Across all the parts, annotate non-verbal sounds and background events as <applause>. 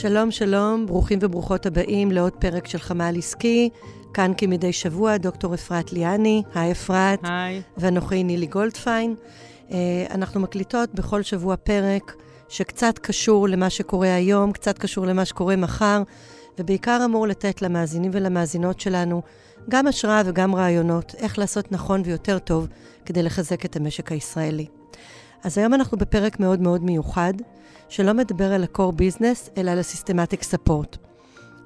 שלום, שלום, ברוכים וברוכות הבאים לעוד פרק של חמ"ל עסקי. כאן כמדי שבוע דוקטור אפרת ליאני, היי אפרת. היי. ואנוכי נילי גולדפיין. Uh, אנחנו מקליטות בכל שבוע פרק שקצת קשור למה שקורה היום, קצת קשור למה שקורה מחר, ובעיקר אמור לתת למאזינים ולמאזינות שלנו גם השראה וגם רעיונות איך לעשות נכון ויותר טוב כדי לחזק את המשק הישראלי. אז היום אנחנו בפרק מאוד מאוד מיוחד, שלא מדבר על ה-core business, אלא על ה-systematic support.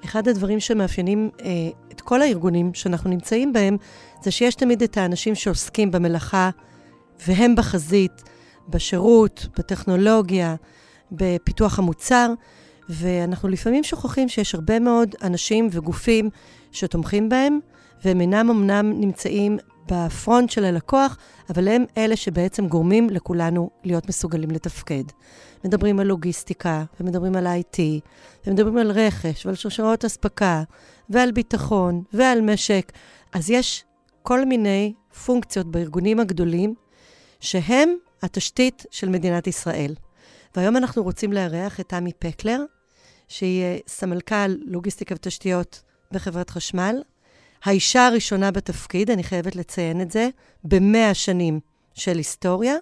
אחד הדברים שמאפיינים אה, את כל הארגונים שאנחנו נמצאים בהם, זה שיש תמיד את האנשים שעוסקים במלאכה, והם בחזית, בשירות, בטכנולוגיה, בפיתוח המוצר, ואנחנו לפעמים שוכחים שיש הרבה מאוד אנשים וגופים שתומכים בהם, והם אינם אמנם נמצאים בפרונט של הלקוח, אבל הם אלה שבעצם גורמים לכולנו להיות מסוגלים לתפקד. מדברים על לוגיסטיקה, ומדברים על IT, ומדברים על רכש, ועל שרשרות אספקה, ועל ביטחון, ועל משק. אז יש כל מיני פונקציות בארגונים הגדולים, שהם התשתית של מדינת ישראל. והיום אנחנו רוצים לארח את תמי פקלר, שהיא סמלכ"ל לוגיסטיקה ותשתיות בחברת חשמל, האישה הראשונה בתפקיד, אני חייבת לציין את זה, במאה שנים של היסטוריה.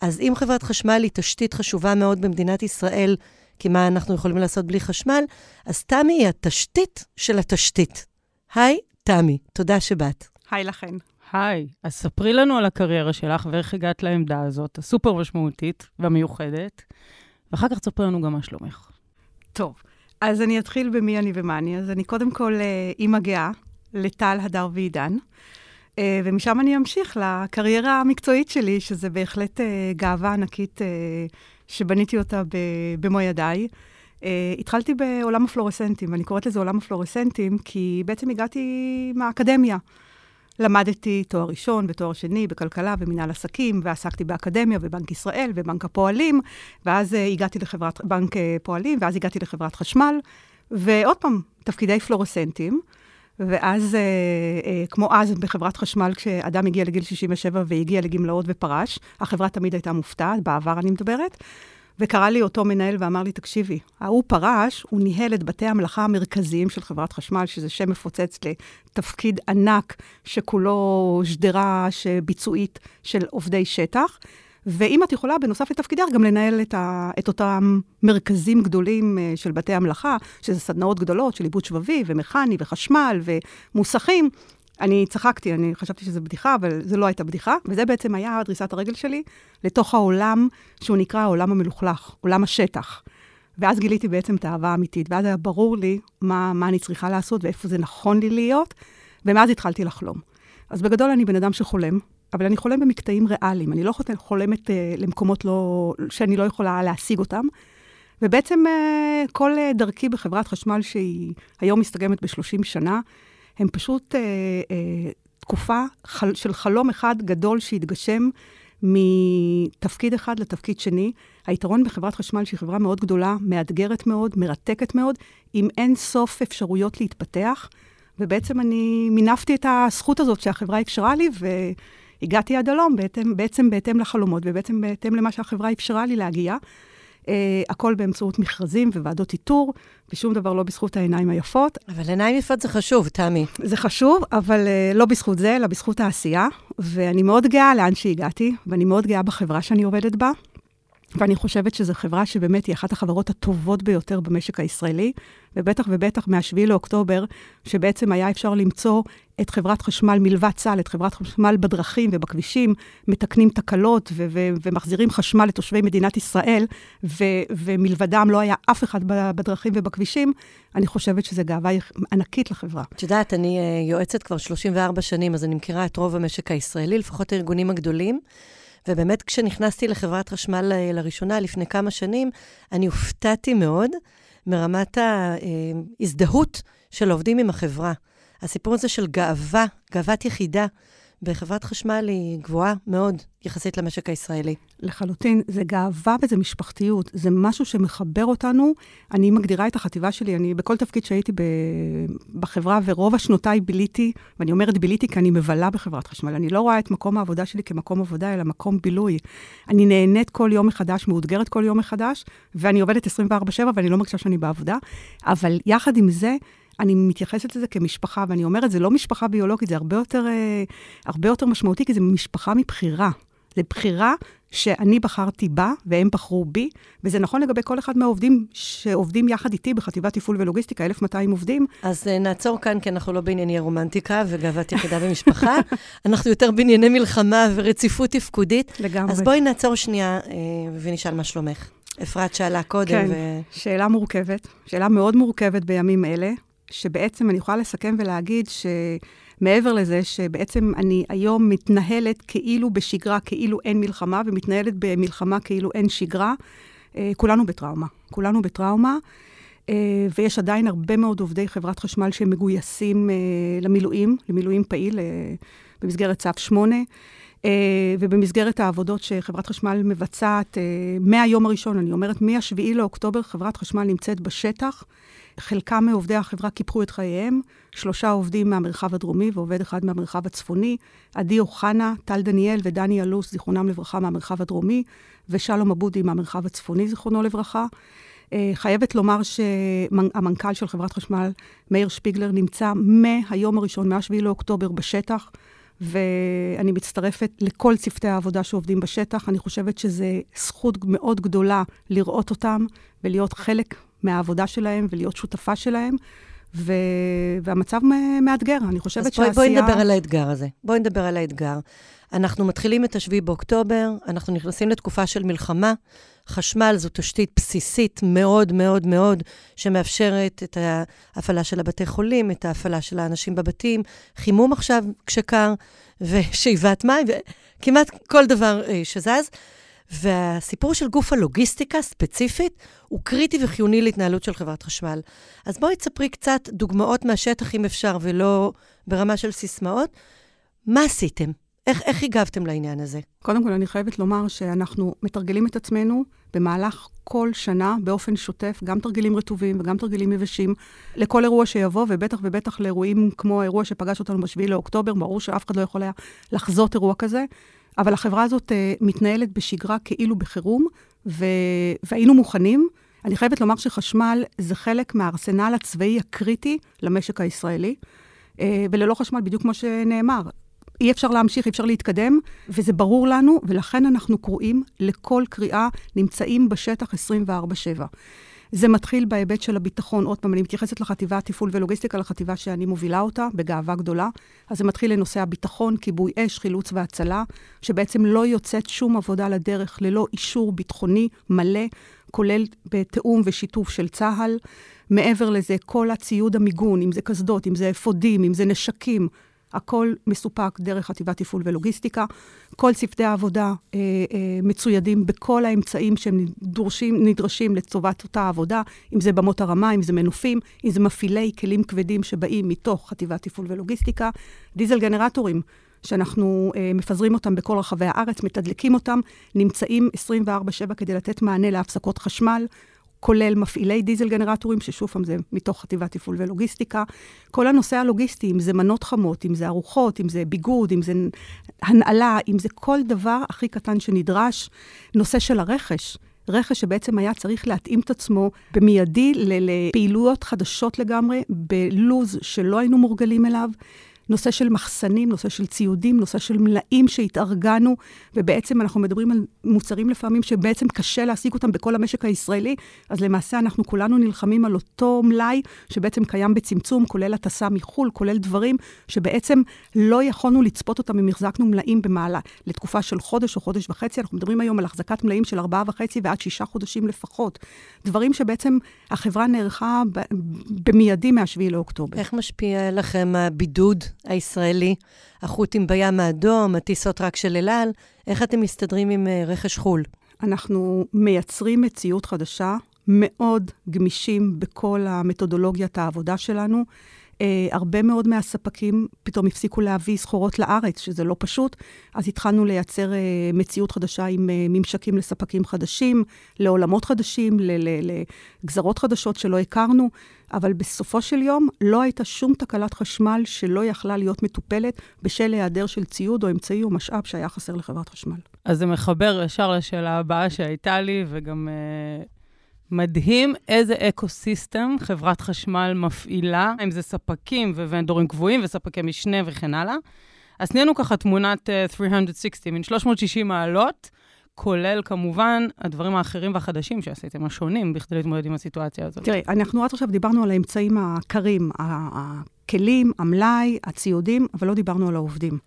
אז אם חברת חשמל היא תשתית חשובה מאוד במדינת ישראל, כי מה אנחנו יכולים לעשות בלי חשמל, אז תמי היא התשתית של התשתית. היי, תמי, תודה שבאת. היי לכן. היי, אז ספרי לנו על הקריירה שלך ואיך הגעת לעמדה הזאת, הסופר משמעותית והמיוחדת, ואחר כך תספרי לנו גם מה שלומך. טוב, אז אני אתחיל במי אני ומה אני. אז אני קודם כל אה, אימא גאה, לטל, הדר ועידן. אה, ומשם אני אמשיך לקריירה המקצועית שלי, שזה בהחלט אה, גאווה ענקית אה, שבניתי אותה במו ידיי. התחלתי בעולם הפלורסנטים, ואני קוראת לזה עולם הפלורסנטים, כי בעצם הגעתי מהאקדמיה. למדתי תואר ראשון ותואר שני בכלכלה ומנהל עסקים, ועסקתי באקדמיה ובנק ישראל ובנק הפועלים, ואז הגעתי לחברת, בנק פועלים, ואז הגעתי לחברת חשמל, ועוד פעם, תפקידי פלורסנטים. ואז, אה, אה, כמו אז בחברת חשמל, כשאדם הגיע לגיל 67 והגיע לגמלאות ופרש, החברה תמיד הייתה מופתעת, בעבר אני מדברת, וקרא לי אותו מנהל ואמר לי, תקשיבי, ההוא פרש, הוא ניהל את בתי המלאכה המרכזיים של חברת חשמל, שזה שם מפוצץ לתפקיד ענק שכולו שדרה ביצועית של עובדי שטח. ואם את יכולה, בנוסף לתפקידך, גם לנהל את, ה, את אותם מרכזים גדולים uh, של בתי המלאכה, שזה סדנאות גדולות של עיבוד שבבי ומכני וחשמל ומוסכים. אני צחקתי, אני חשבתי שזו בדיחה, אבל זו לא הייתה בדיחה, וזה בעצם היה דריסת הרגל שלי לתוך העולם שהוא נקרא העולם המלוכלך, עולם השטח. ואז גיליתי בעצם את האהבה האמיתית, ואז היה ברור לי מה, מה אני צריכה לעשות ואיפה זה נכון לי להיות, ומאז התחלתי לחלום. אז בגדול אני בן אדם שחולם, אבל אני חולם במקטעים ריאליים. אני לא חולמת uh, למקומות לא, שאני לא יכולה להשיג אותם. ובעצם uh, כל uh, דרכי בחברת חשמל, שהיא היום מסתגמת ב-30 שנה, הם פשוט uh, uh, תקופה חל, של חלום אחד גדול שהתגשם מתפקיד אחד לתפקיד שני. היתרון בחברת חשמל, שהיא חברה מאוד גדולה, מאתגרת מאוד, מרתקת מאוד, עם אין סוף אפשרויות להתפתח. ובעצם אני מינפתי את הזכות הזאת שהחברה אפשרה לי, ו... הגעתי עד הלום בעצם, בעצם בהתאם לחלומות, ובעצם בהתאם למה שהחברה אפשרה לי להגיע. Uh, הכל באמצעות מכרזים וועדות איתור, ושום דבר לא בזכות העיניים היפות. אבל עיניים יפות זה חשוב, תמי. זה חשוב, אבל uh, לא בזכות זה, אלא בזכות העשייה. ואני מאוד גאה לאן שהגעתי, ואני מאוד גאה בחברה שאני עובדת בה. ואני חושבת שזו חברה שבאמת היא אחת החברות הטובות ביותר במשק הישראלי, ובטח ובטח מ-7 לאוקטובר, שבעצם היה אפשר למצוא את חברת חשמל מלבד צה"ל, את חברת חשמל בדרכים ובכבישים, מתקנים תקלות ו- ו- ומחזירים חשמל לתושבי מדינת ישראל, ו- ומלבדם לא היה אף אחד בדרכים ובכבישים, אני חושבת שזו גאווה ענקית לחברה. את יודעת, אני uh, יועצת כבר 34 שנים, אז אני מכירה את רוב המשק הישראלי, לפחות הארגונים הגדולים. ובאמת, כשנכנסתי לחברת חשמל אה, לראשונה, לפני כמה שנים, אני הופתעתי מאוד מרמת ההזדהות של עובדים עם החברה. הסיפור הזה של גאווה, גאוות יחידה, בחברת חשמל היא גבוהה מאוד יחסית למשק הישראלי. לחלוטין, זה גאווה וזה משפחתיות, זה משהו שמחבר אותנו. אני מגדירה את החטיבה שלי, אני בכל תפקיד שהייתי ב, בחברה, ורוב השנותיי ביליתי, ואני אומרת ביליתי כי אני מבלה בחברת חשמל. אני לא רואה את מקום העבודה שלי כמקום עבודה, אלא מקום בילוי. אני נהנית כל יום מחדש, מאותגרת כל יום מחדש, ואני עובדת 24-7 ואני לא מרגישה שאני בעבודה. אבל יחד עם זה, אני מתייחסת לזה כמשפחה, ואני אומרת, זה לא משפחה ביולוגית, זה הרבה יותר, אה, הרבה יותר משמעותי, כי זה משפחה מבחירה. זה בחירה שאני בחרתי בה, והם בחרו בי, וזה נכון לגבי כל אחד מהעובדים שעובדים יחד איתי בחטיבת תפעול ולוגיסטיקה, 1,200 עובדים. אז uh, נעצור כאן, כי אנחנו לא בענייני רומנטיקה וגאוות יחידה במשפחה, <laughs> אנחנו יותר בענייני מלחמה ורציפות תפקודית. לגמרי. אז בואי נעצור שנייה uh, ונשאל מה שלומך. אפרת שאלה קודם. כן, ו... שאלה מורכבת, שאלה מאוד מורכבת בימים אלה. שבעצם אני יכולה לסכם ולהגיד שמעבר לזה שבעצם אני היום מתנהלת כאילו בשגרה, כאילו אין מלחמה, ומתנהלת במלחמה כאילו אין שגרה, אה, כולנו בטראומה. כולנו בטראומה. אה, ויש עדיין הרבה מאוד עובדי חברת חשמל שמגויסים אה, למילואים, למילואים פעיל במסגרת צו 8. Uh, ובמסגרת העבודות שחברת חשמל מבצעת, uh, מהיום הראשון, אני אומרת, מ-7 לאוקטובר, חברת חשמל נמצאת בשטח. חלקם מעובדי החברה קיפחו את חייהם, שלושה עובדים מהמרחב הדרומי ועובד אחד מהמרחב הצפוני, עדי אוחנה, טל דניאל ודני אלוס, זיכרונם לברכה, מהמרחב הדרומי, ושלום אבודי מהמרחב הצפוני, זיכרונו לברכה. Uh, חייבת לומר שהמנכ"ל של חברת חשמל, מאיר שפיגלר, נמצא מהיום הראשון, מ-7 לאוקטובר, בשטח. ואני מצטרפת לכל צוותי העבודה שעובדים בשטח. אני חושבת שזו זכות מאוד גדולה לראות אותם ולהיות חלק מהעבודה שלהם ולהיות שותפה שלהם. ו... והמצב מאתגר, אני חושבת שהעשייה... אז בואי נדבר על האתגר הזה. בואי נדבר על האתגר. אנחנו מתחילים את השביעי באוקטובר, אנחנו נכנסים לתקופה של מלחמה. חשמל זו תשתית בסיסית מאוד מאוד מאוד, שמאפשרת את ההפעלה של הבתי חולים, את ההפעלה של האנשים בבתים, חימום עכשיו כשקר, ושאיבת מים, וכמעט כל דבר אה, שזז. והסיפור של גוף הלוגיסטיקה ספציפית הוא קריטי וחיוני להתנהלות של חברת חשמל. אז בואי תספרי קצת דוגמאות מהשטח, אם אפשר, ולא ברמה של סיסמאות. מה עשיתם? איך, איך הגבתם לעניין הזה? קודם כל, אני חייבת לומר שאנחנו מתרגלים את עצמנו במהלך כל שנה באופן שוטף, גם תרגילים רטובים וגם תרגילים יבשים, לכל אירוע שיבוא, ובטח ובטח לאירועים כמו האירוע שפגש אותנו ב-7 לאוקטובר, ברור שאף אחד לא יכול היה לחזות אירוע כזה. אבל החברה הזאת uh, מתנהלת בשגרה כאילו בחירום, ו... והיינו מוכנים. אני חייבת לומר שחשמל זה חלק מהארסנל הצבאי הקריטי למשק הישראלי, uh, וללא חשמל, בדיוק כמו שנאמר, אי אפשר להמשיך, אי אפשר להתקדם, וזה ברור לנו, ולכן אנחנו קרואים לכל קריאה, נמצאים בשטח 24/7. זה מתחיל בהיבט של הביטחון. עוד פעם, אני מתייחסת לחטיבה תפעול ולוגיסטיקה, לחטיבה שאני מובילה אותה בגאווה גדולה. אז זה מתחיל לנושא הביטחון, כיבוי אש, חילוץ והצלה, שבעצם לא יוצאת שום עבודה לדרך ללא אישור ביטחוני מלא, כולל בתיאום ושיתוף של צה"ל. מעבר לזה, כל הציוד המיגון, אם זה קסדות, אם זה אפודים, אם זה נשקים, הכל מסופק דרך חטיבת תפעול ולוגיסטיקה. כל צוותי העבודה אה, אה, מצוידים בכל האמצעים שהם דורשים, נדרשים לטובת אותה עבודה, אם זה במות הרמה, אם זה מנופים, אם זה מפעילי כלים כבדים שבאים מתוך חטיבת תפעול ולוגיסטיקה, דיזל גנרטורים. שאנחנו אה, מפזרים אותם בכל רחבי הארץ, מתדלקים אותם, נמצאים 24/7 כדי לתת מענה להפסקות חשמל, כולל מפעילי דיזל גנרטורים, ששוב פעם זה מתוך חטיבת תפעול ולוגיסטיקה. כל הנושא הלוגיסטי, אם זה מנות חמות, אם זה ארוחות, אם זה ביגוד, אם זה הנעלה, אם זה כל דבר הכי קטן שנדרש. נושא של הרכש. רכש שבעצם היה צריך להתאים את עצמו במיידי לפעילויות חדשות לגמרי, בלוז שלא היינו מורגלים אליו. נושא של מחסנים, נושא של ציודים, נושא של מלאים שהתארגנו, ובעצם אנחנו מדברים על מוצרים לפעמים שבעצם קשה להשיג אותם בכל המשק הישראלי, אז למעשה אנחנו כולנו נלחמים על אותו מלאי שבעצם קיים בצמצום, כולל הטסה מחו"ל, כולל דברים שבעצם לא יכולנו לצפות אותם אם החזקנו מלאים במעלה לתקופה של חודש או חודש וחצי. אנחנו מדברים היום על החזקת מלאים של ארבעה וחצי ועד שישה חודשים לפחות. דברים שבעצם החברה נערכה במיידי מה-7 לאוקטובר. איך משפיע לכם הבידוד הישראלי, החות'ים בים האדום, הטיסות רק של אל על, איך אתם מסתדרים עם uh, רכש חו"ל? אנחנו מייצרים מציאות חדשה, מאוד גמישים בכל המתודולוגיית העבודה שלנו. אה, הרבה מאוד מהספקים פתאום הפסיקו להביא סחורות לארץ, שזה לא פשוט, אז התחלנו לייצר אה, מציאות חדשה עם אה, ממשקים לספקים חדשים, לעולמות חדשים, לגזרות חדשות שלא הכרנו, אבל בסופו של יום לא הייתה שום תקלת חשמל שלא יכלה להיות מטופלת בשל היעדר של ציוד או אמצעי או משאב שהיה חסר לחברת חשמל. אז זה מחבר ישר לשאלה הבאה שהייתה לי, וגם... אה... מדהים איזה אקו-סיסטם חברת חשמל מפעילה, אם זה ספקים ו vendorים קבועים וספקי משנה וכן הלאה. אז תני לנו ככה תמונת אה, 360, מין 360 מעלות, כולל כמובן הדברים האחרים והחדשים שעשיתם, השונים, בכדי להתמודד עם הסיטואציה הזאת. תראי, אנחנו עד עכשיו דיברנו על האמצעים הקרים, הכלים, המלאי, הציודים, אבל לא דיברנו על העובדים.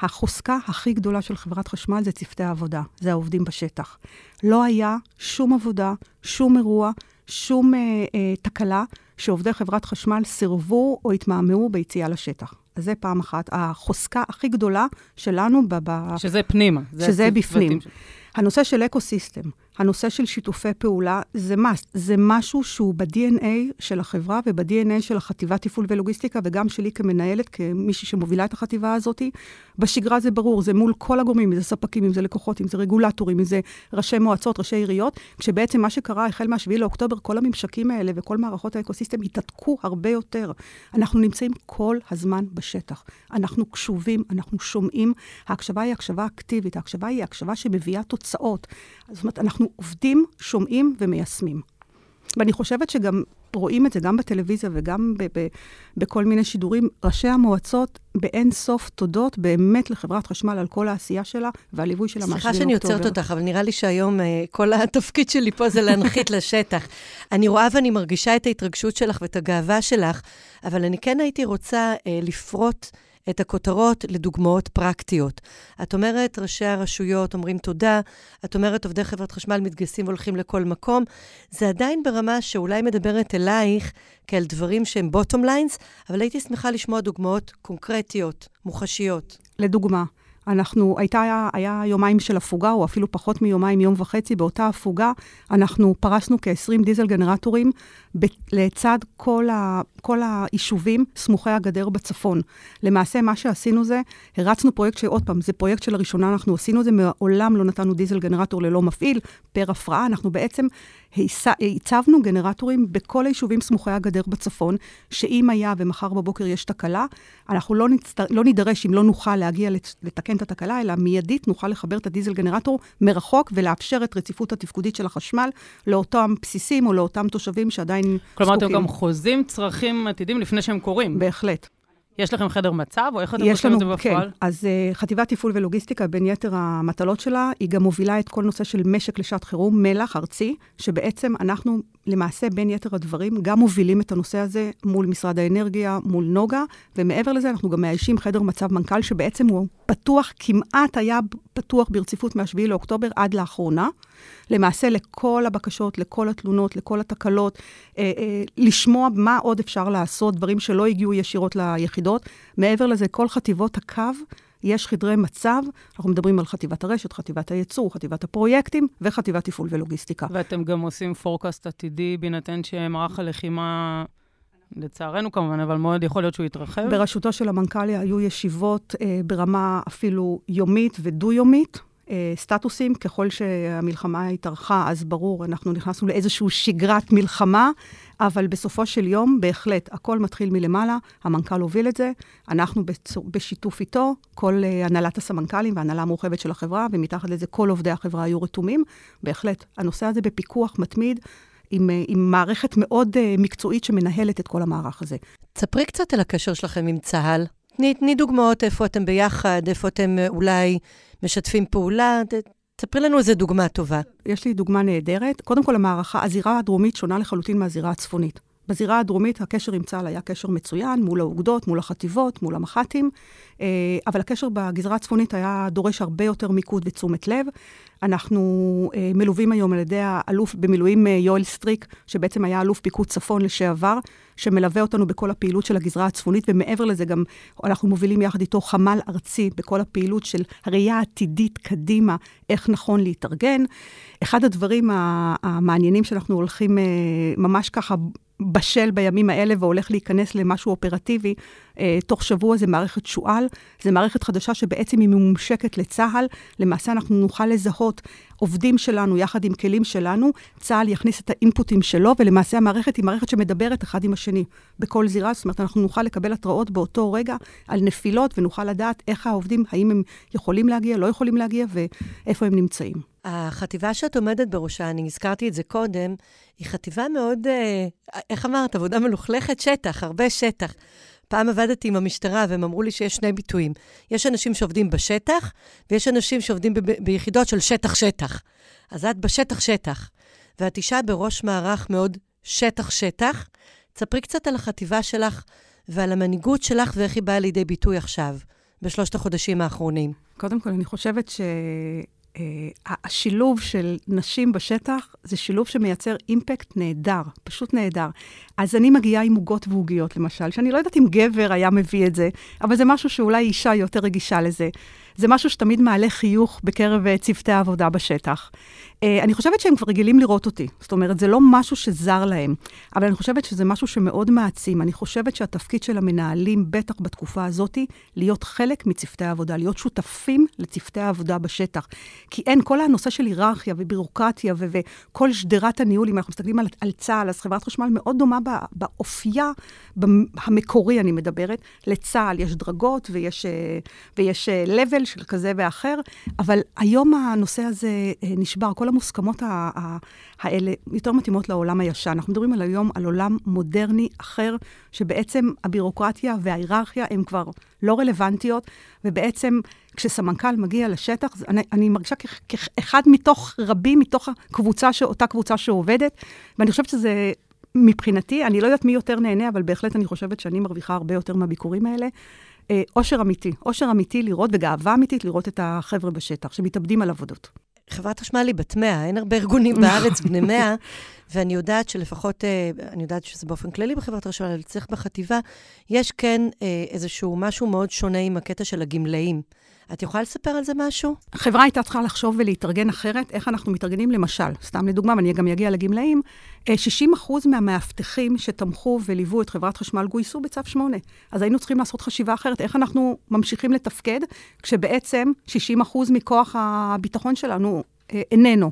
החוזקה הכי גדולה של חברת חשמל זה צוותי העבודה, זה העובדים בשטח. לא היה שום עבודה, שום אירוע, שום אה, אה, תקלה שעובדי חברת חשמל סירבו או התמהמהו ביציאה לשטח. אז זה פעם אחת. החוזקה הכי גדולה שלנו ב... ב שזה פנימה. שזה בפנים. הנושא של אקו-סיסטם, הנושא של שיתופי פעולה, זה must. זה משהו שהוא ב-DNA של החברה וב-DNA של החטיבת תפעול ולוגיסטיקה, וגם שלי כמנהלת, כמישהי שמובילה את החטיבה הזאת. בשגרה זה ברור, זה מול כל הגורמים, אם זה ספקים, אם זה לקוחות, אם זה רגולטורים, אם זה ראשי מועצות, ראשי עיריות, כשבעצם מה שקרה החל מה-7 לאוקטובר, כל הממשקים האלה וכל מערכות האקו-סיסטם התהדקו הרבה יותר. אנחנו נמצאים כל הזמן בשטח. אנחנו קשובים, אנחנו שומעים. ההקשבה היא הקשבה אקטיבית, ההקשבה היא הקשבה שמביאה תוצאות. זאת אומרת, אנחנו עובדים, שומעים ומיישמים. ואני חושבת שגם רואים את זה גם בטלוויזיה וגם ב- ב- בכל מיני שידורים. ראשי המועצות, באין סוף תודות באמת לחברת חשמל על כל העשייה שלה והליווי שלה מה-7 סליחה שאני עוצרת אותך, אבל נראה לי שהיום uh, כל התפקיד שלי פה זה להנחית <laughs> לשטח. אני רואה ואני מרגישה את ההתרגשות שלך ואת הגאווה שלך, אבל אני כן הייתי רוצה uh, לפרוט... את הכותרות לדוגמאות פרקטיות. את אומרת, ראשי הרשויות אומרים תודה, את אומרת, עובדי חברת חשמל מתגייסים והולכים לכל מקום. זה עדיין ברמה שאולי מדברת אלייך כאל דברים שהם בוטום ליינס, אבל הייתי שמחה לשמוע דוגמאות קונקרטיות, מוחשיות. לדוגמה, אנחנו, הייתה, היה יומיים של הפוגה, או אפילו פחות מיומיים, יום וחצי. באותה הפוגה אנחנו פרסנו כ-20 דיזל גנרטורים ב- לצד כל, ה, כל היישובים סמוכי הגדר בצפון. למעשה, מה שעשינו זה, הרצנו פרויקט שעוד פעם, זה פרויקט שלראשונה אנחנו עשינו את זה, מעולם לא נתנו דיזל גנרטור ללא מפעיל, פר הפרעה. אנחנו בעצם הצבנו גנרטורים בכל היישובים סמוכי הגדר בצפון, שאם היה ומחר בבוקר יש תקלה, אנחנו לא, נצטר, לא נידרש, אם לא נוכל להגיע לתקן את התקלה, אלא מיידית נוכל לחבר את הדיזל גנרטור מרחוק ולאפשר את רציפות התפקודית של החשמל לאותם בסיסים או לאותם תושבים שעדיין כלומר, זקוקים. כלומר, אתם גם חוזים צרכים עתידים לפני שהם קורים. בהחלט. יש לכם חדר מצב, או איך אתם עושים את זה בפועל? כן. אז uh, חטיבת תפעול ולוגיסטיקה, בין יתר המטלות שלה, היא גם מובילה את כל נושא של משק לשעת חירום, מלח ארצי, שבעצם אנחנו, למעשה, בין יתר הדברים, גם מובילים את הנושא הזה מול משרד האנרגיה, מול נוגה, ומעבר לזה, אנחנו גם מאיישים חדר מצב מנכ"ל, שבעצם הוא פתוח, כמעט היה פתוח ברציפות מ-7 לאוקטובר עד לאחרונה. למעשה לכל הבקשות, לכל התלונות, לכל התקלות, אה, אה, לשמוע מה עוד אפשר לעשות, דברים שלא הגיעו ישירות ליחידות. מעבר לזה, כל חטיבות הקו, יש חדרי מצב, אנחנו מדברים על חטיבת הרשת, חטיבת הייצור, חטיבת הפרויקטים וחטיבת תפעול ולוגיסטיקה. ואתם גם עושים פורקאסט עתידי, בהינתן שמערך הלחימה... לצערנו כמובן, אבל מאוד יכול להיות שהוא יתרחב. בראשותו של המנכ"ל היו ישיבות אה, ברמה אפילו יומית ודו-יומית, אה, סטטוסים. ככל שהמלחמה התארכה, אז ברור, אנחנו נכנסנו לאיזושהי שגרת מלחמה, אבל בסופו של יום, בהחלט, הכל מתחיל מלמעלה, המנכ"ל הוביל את זה, אנחנו בצור, בשיתוף איתו, כל uh, הנהלת הסמנכ"לים והנהלה המורחבת של החברה, ומתחת לזה כל עובדי החברה היו רתומים. בהחלט, הנושא הזה בפיקוח מתמיד. עם, אה, עם מערכת מאוד uh, מקצועית שמנהלת את כל המערך הזה. תספרי קצת על הקשר שלכם עם צה"ל. תני, תני דוגמאות איפה אתם ביחד, איפה אתם אולי משתפים פעולה. תספרי לנו איזה דוגמה טובה. יש לי דוגמה נהדרת. קודם כל, המערכה, הזירה הדרומית שונה לחלוטין מהזירה הצפונית. בזירה הדרומית הקשר עם צה"ל היה קשר מצוין, מול האוגדות, מול החטיבות, מול המח"טים, אה, אבל הקשר בגזרה הצפונית היה דורש הרבה יותר מיקוד ותשומת לב. אנחנו אה, מלווים היום על ידי האלוף במילואים אה, יואל סטריק, שבעצם היה אלוף פיקוד צפון לשעבר, שמלווה אותנו בכל הפעילות של הגזרה הצפונית, ומעבר לזה גם אנחנו מובילים יחד איתו חמ"ל ארצי בכל הפעילות של הראייה העתידית קדימה, איך נכון להתארגן. אחד הדברים המעניינים שאנחנו הולכים ממש ככה בשל בימים האלה והולך להיכנס למשהו אופרטיבי. אה, תוך שבוע זה מערכת שועל, זה מערכת חדשה שבעצם היא ממומשקת לצה"ל. למעשה אנחנו נוכל לזהות עובדים שלנו יחד עם כלים שלנו, צה"ל יכניס את האינפוטים שלו, ולמעשה המערכת היא מערכת שמדברת אחד עם השני בכל זירה. זאת אומרת, אנחנו נוכל לקבל התראות באותו רגע על נפילות, ונוכל לדעת איך העובדים, האם הם יכולים להגיע, לא יכולים להגיע, ואיפה הם נמצאים. החטיבה שאת עומדת בראשה, אני הזכרתי את זה קודם, היא חטיבה מאוד, אה, איך אמרת, עבודה מלוכלכת? שטח, הרבה שטח. פעם עבדתי עם המשטרה והם אמרו לי שיש שני ביטויים. יש אנשים שעובדים בשטח, ויש אנשים שעובדים ב- ביחידות של שטח-שטח. אז את בשטח-שטח, ואת אישה בראש מערך מאוד שטח-שטח. תספרי קצת על החטיבה שלך ועל המנהיגות שלך ואיך היא באה לידי ביטוי עכשיו, בשלושת החודשים האחרונים. קודם כל, אני חושבת ש... Uh, השילוב של נשים בשטח זה שילוב שמייצר אימפקט נהדר, פשוט נהדר. אז אני מגיעה עם עוגות ועוגיות, למשל, שאני לא יודעת אם גבר היה מביא את זה, אבל זה משהו שאולי אישה יותר רגישה לזה. זה משהו שתמיד מעלה חיוך בקרב uh, צוותי העבודה בשטח. Uh, אני חושבת שהם כבר רגילים לראות אותי. זאת אומרת, זה לא משהו שזר להם, אבל אני חושבת שזה משהו שמאוד מעצים. אני חושבת שהתפקיד של המנהלים, בטח בתקופה הזאת, להיות חלק מצוותי העבודה, להיות שותפים לצוותי העבודה בשטח. כי אין, כל הנושא של היררכיה ובירוקרטיה וכל שדרת הניהול, אם אנחנו מסתכלים על, על צה"ל, אז חברת חשמל מאוד דומה באופייה המקורי, אני מדברת. לצה"ל יש דרגות ויש, אה, ויש level של כזה ואחר, אבל היום הנושא הזה נשבר. כל המוסכמות האלה יותר מתאימות לעולם הישן. אנחנו מדברים על היום על עולם מודרני אחר, שבעצם הבירוקרטיה וההיררכיה הן כבר לא רלוונטיות, ובעצם כשסמנכ"ל מגיע לשטח, אני, אני מרגישה כאחד מתוך רבים, מתוך הקבוצה, אותה קבוצה שעובדת, ואני חושבת שזה מבחינתי, אני לא יודעת מי יותר נהנה, אבל בהחלט אני חושבת שאני מרוויחה הרבה יותר מהביקורים האלה. אה, אושר אמיתי, אושר אמיתי לראות, וגאווה אמיתית לראות את החבר'ה בשטח, שמתאבדים על עבודות. חברת חשמל היא בת מאה, אין הרבה ארגונים בארץ בני מאה, ואני יודעת שלפחות, אה, אני יודעת שזה באופן כללי בחברת חשמל, אבל צריך בחטיבה, יש כן אה, איזשהו משהו מאוד שונה עם הקטע של הגמלאים. את יכולה לספר על זה משהו? החברה הייתה צריכה לחשוב ולהתארגן אחרת, איך אנחנו מתארגנים, למשל, סתם לדוגמה, ואני גם אגיע לגמלאים, 60 אה, אחוז מהמאבטחים שתמכו וליוו את חברת חשמל גויסו בצו 8. אז היינו צריכים לעשות חשיבה אחרת, איך אנחנו ממשיכים לתפקד, כשבעצם 60 אחוז מכוח הביטחון שלנו איננו.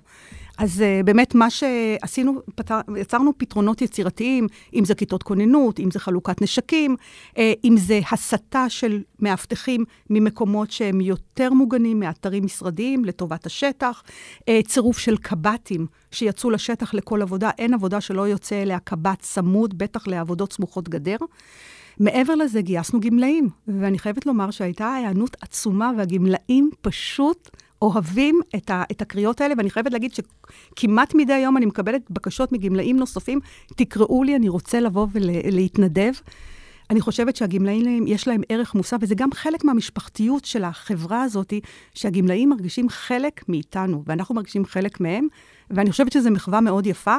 אז uh, באמת מה שעשינו, פתר, יצרנו פתרונות יצירתיים, אם זה כיתות כוננות, אם זה חלוקת נשקים, uh, אם זה הסטה של מאבטחים ממקומות שהם יותר מוגנים מאתרים משרדיים לטובת השטח, צירוף של קב"טים שיצאו לשטח לכל עבודה, אין עבודה שלא יוצא אליה קב"ט צמוד, בטח לעבודות סמוכות גדר. מעבר לזה גייסנו גמלאים, ואני חייבת לומר שהייתה היענות עצומה, והגמלאים פשוט אוהבים את, ה, את הקריאות האלה, ואני חייבת להגיד שכמעט מדי יום אני מקבלת בקשות מגמלאים נוספים, תקראו לי, אני רוצה לבוא ולהתנדב. אני חושבת שהגמלאים, יש להם ערך מוסף, וזה גם חלק מהמשפחתיות של החברה הזאת, שהגמלאים מרגישים חלק מאיתנו, ואנחנו מרגישים חלק מהם, ואני חושבת שזו מחווה מאוד יפה.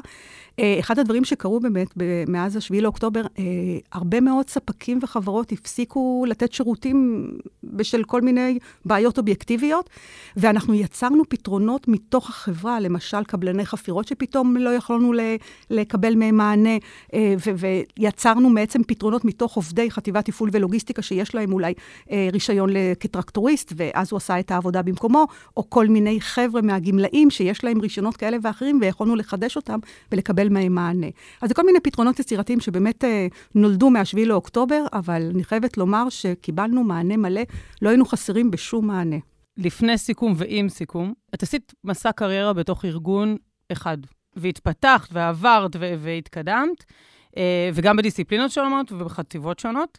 אה, אחד הדברים שקרו באמת מאז ה-7 לאוקטובר, אה, הרבה מאוד ספקים וחברות הפסיקו לתת שירותים בשל כל מיני בעיות אובייקטיביות, ואנחנו יצרנו פתרונות מתוך החברה, למשל קבלני חפירות שפתאום לא יכולנו לקבל מהם מענה, אה, ויצרנו בעצם פתרונות מתוך עובדי חטיבת תפעול ולוגיסטיקה, שיש להם אולי רישיון כטרקטוריסט, ואז הוא עשה את העבודה במקומו, או כל מיני חבר'ה מהגמלאים שיש להם רישיונות כאלה ואחרים, ויכולנו לחדש אותם ולקבל מהם מענה. אז זה כל מיני פתרונות יצירתיים שבאמת אה, נולדו מ-7 לאוקטובר, אבל אני חייבת לומר שקיבלנו מענה מלא, לא היינו חסרים בשום מענה. לפני סיכום ועם סיכום, את עשית מסע קריירה בתוך ארגון אחד, והתפתחת ועברת והתקדמת, אה, וגם בדיסציפלינות שונות ובחטיבות שונות.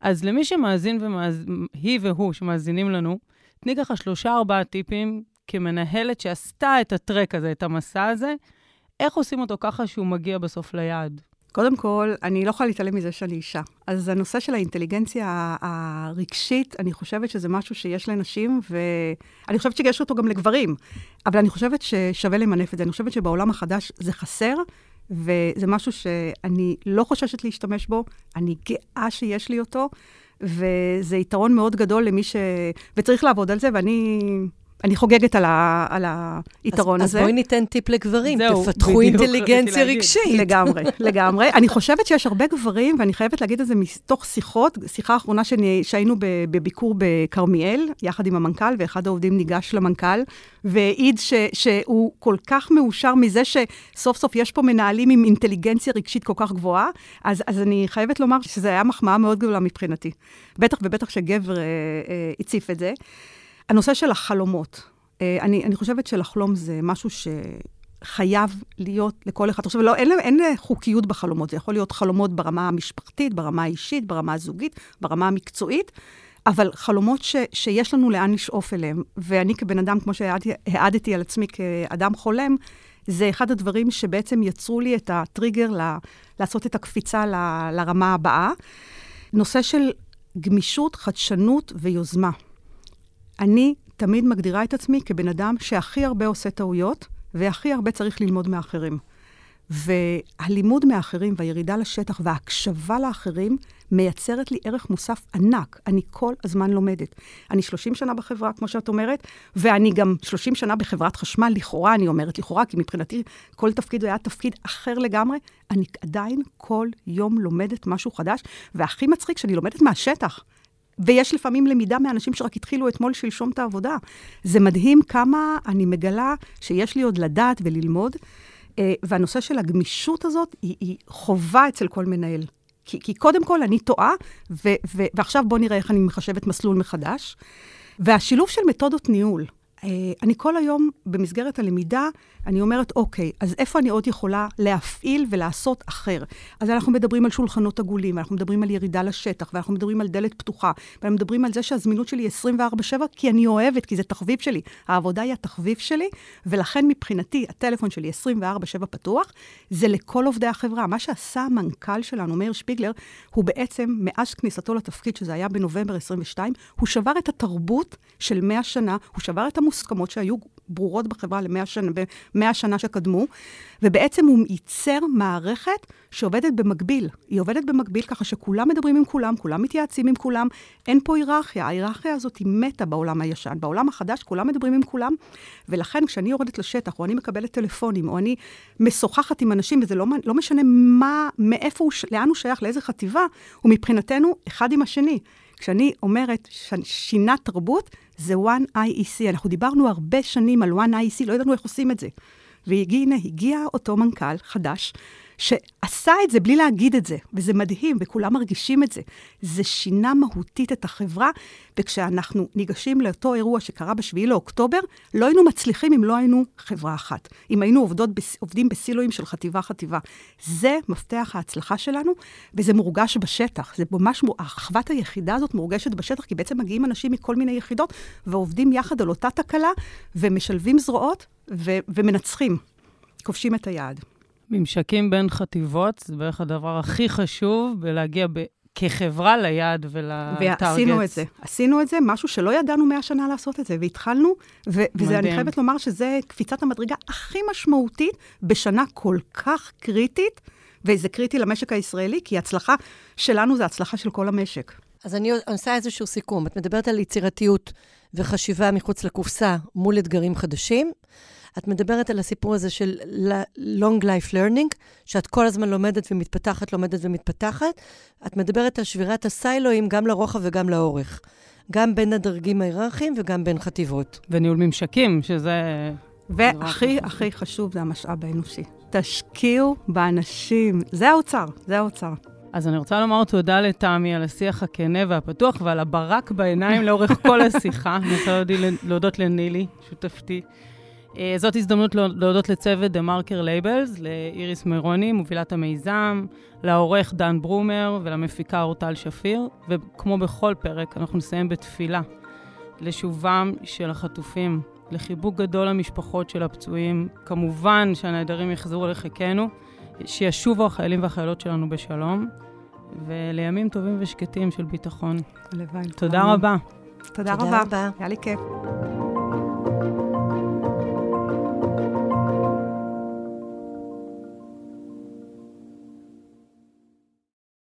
אז למי שמאזין, ומאז... היא והוא שמאזינים לנו, תני ככה שלושה-ארבעה טיפים כמנהלת שעשתה את הטרק הזה, את המסע הזה, איך עושים אותו ככה שהוא מגיע בסוף ליעד? קודם כל, אני לא יכולה להתעלם מזה שאני אישה. אז הנושא של האינטליגנציה הרגשית, אני חושבת שזה משהו שיש לנשים, ואני חושבת שיש אותו גם לגברים. אבל אני חושבת ששווה למנף את זה. אני חושבת שבעולם החדש זה חסר, וזה משהו שאני לא חוששת להשתמש בו, אני גאה שיש לי אותו, וזה יתרון מאוד גדול למי ש... וצריך לעבוד על זה, ואני אני חוגגת על, ה, על היתרון אז, הזה. אז בואי ניתן טיפ לגברים, זהו, תפתחו בדיוק אינטליגנציה רגשית. לגמרי, <laughs> לגמרי. אני חושבת שיש הרבה גברים, ואני חייבת להגיד את זה מתוך שיחות, שיחה אחרונה שאני, שהיינו ב, בביקור בכרמיאל, יחד עם המנכ"ל, ואחד העובדים ניגש למנכ"ל, והעיד ש, שהוא כל כך מאושר מזה שסוף סוף יש פה מנהלים עם אינטליגנציה רגשית כל כך גבוהה, אז, אז אני חייבת לומר שזו הייתה מחמאה מאוד גדולה מבחינתי. בטח ובטח שגבר אה, אה, הציף את זה. הנושא של החלומות. אה, אני, אני חושבת שלחלום זה משהו שחייב להיות לכל אחד. עכשיו, לא, אין, אין חוקיות בחלומות, זה יכול להיות חלומות ברמה המשפחתית, ברמה האישית, ברמה הזוגית, ברמה המקצועית, אבל חלומות ש, שיש לנו לאן לשאוף אליהם. ואני כבן אדם, כמו שהעדתי על עצמי כאדם חולם, זה אחד הדברים שבעצם יצרו לי את הטריגר ל, לעשות את הקפיצה ל, לרמה הבאה. נושא של גמישות, חדשנות ויוזמה. אני תמיד מגדירה את עצמי כבן אדם שהכי הרבה עושה טעויות, והכי הרבה צריך ללמוד מאחרים. והלימוד מאחרים והירידה לשטח וההקשבה לאחרים מייצרת לי ערך מוסף ענק. אני כל הזמן לומדת. אני 30 שנה בחברה, כמו שאת אומרת, ואני גם 30 שנה בחברת חשמל, לכאורה, אני אומרת לכאורה, כי מבחינתי כל תפקיד היה תפקיד אחר לגמרי. אני עדיין כל יום לומדת משהו חדש, והכי מצחיק שאני לומדת מהשטח. ויש לפעמים למידה מאנשים שרק התחילו אתמול שלשום את העבודה. זה מדהים כמה אני מגלה שיש לי עוד לדעת וללמוד. אה, והנושא של הגמישות הזאת היא, היא חובה אצל כל מנהל. כי, כי קודם כל אני טועה, ו, ו, ועכשיו בואו נראה איך אני מחשבת מסלול מחדש. והשילוב של מתודות ניהול. אה, אני כל היום, במסגרת הלמידה, אני אומרת, אוקיי, אז איפה אני עוד יכולה להפעיל ולעשות אחר? אז אנחנו מדברים על שולחנות עגולים, אנחנו מדברים על ירידה לשטח, ואנחנו מדברים על דלת פתוחה, ואנחנו מדברים על זה שהזמינות שלי היא 24/7, כי אני אוהבת, כי זה תחביב שלי. העבודה היא התחביב שלי, ולכן מבחינתי, הטלפון שלי 24/7 פתוח, זה לכל עובדי החברה. מה שעשה המנכ"ל שלנו, מאיר שפיגלר, הוא בעצם, מאז כניסתו לתפקיד, שזה היה בנובמבר 22, הוא שבר את התרבות של 100 שנה, הוא שבר את המוסכמות שהיו ברורות בחברה למאה שנה, במאה שנה שקדמו, ובעצם הוא ייצר מערכת שעובדת במקביל. היא עובדת במקביל ככה שכולם מדברים עם כולם, כולם מתייעצים עם כולם, אין פה היררכיה. ההיררכיה הזאת היא מתה בעולם הישן. בעולם החדש כולם מדברים עם כולם, ולכן כשאני יורדת לשטח, או אני מקבלת טלפונים, או אני משוחחת עם אנשים, וזה לא, לא משנה מה, מאיפה הוא, לאן הוא שייך, לאיזה חטיבה, הוא מבחינתנו אחד עם השני. כשאני אומרת. שינה תרבות, זה One IEC. אנחנו דיברנו הרבה שנים על One IEC, לא ידענו איך עושים את זה. והנה, הגיע אותו מנכ"ל חדש, שעשה את זה בלי להגיד את זה, וזה מדהים, וכולם מרגישים את זה. זה שינה מהותית את החברה, וכשאנחנו ניגשים לאותו אירוע שקרה ב-7 לאוקטובר, לא היינו מצליחים אם לא היינו חברה אחת. אם היינו עובדות, עובדים בסילואים של חטיבה-חטיבה. זה מפתח ההצלחה שלנו, וזה מורגש בשטח. זה ממש, אחוות היחידה הזאת מורגשת בשטח, כי בעצם מגיעים אנשים מכל מיני יחידות, ועובדים יחד על אותה תקלה, ומשלבים זרועות, ו- ומנצחים, כובשים את היעד. ממשקים בין חטיבות זה בערך הדבר הכי חשוב בלהגיע ב... כחברה ליעד ולטארגט. ועשינו את זה. עשינו את זה, משהו שלא ידענו מאה שנה לעשות את זה, והתחלנו, ו- וזה, אני חייבת לומר שזה קפיצת המדרגה הכי משמעותית בשנה כל כך קריטית, וזה קריטי למשק הישראלי, כי הצלחה שלנו זה הצלחה של כל המשק. אז אני עושה איזשהו סיכום. את מדברת על יצירתיות וחשיבה מחוץ לקופסה מול אתגרים חדשים. את מדברת על הסיפור הזה של long life learning, שאת כל הזמן לומדת ומתפתחת, לומדת ומתפתחת. את מדברת על שבירת הסיילואים גם לרוחב וגם לאורך. גם בין הדרגים ההיררכיים וגם בין חטיבות. וניהול ממשקים, שזה... והכי הכי חשוב זה המשאב האנושי. תשקיעו באנשים. זה האוצר, זה האוצר. אז אני רוצה לומר תודה לתמי על השיח הכנה והפתוח ועל הברק בעיניים לאורך כל השיחה. אני רוצה להודות לנילי, שותפתי. אה, זאת הזדמנות להודות לצוות דה מרקר labels, לאיריס מירוני, מובילת המיזם, לעורך דן ברומר ולמפיקה אורטל שפיר, וכמו בכל פרק, אנחנו נסיים בתפילה לשובם של החטופים, לחיבוק גדול למשפחות של הפצועים, כמובן שהנעדרים יחזרו לחיקנו, שישובו החיילים והחיילות שלנו בשלום, ולימים טובים ושקטים של ביטחון. הלוואי. תודה רבה. תודה, תודה רבה. רבה. היה לי כיף.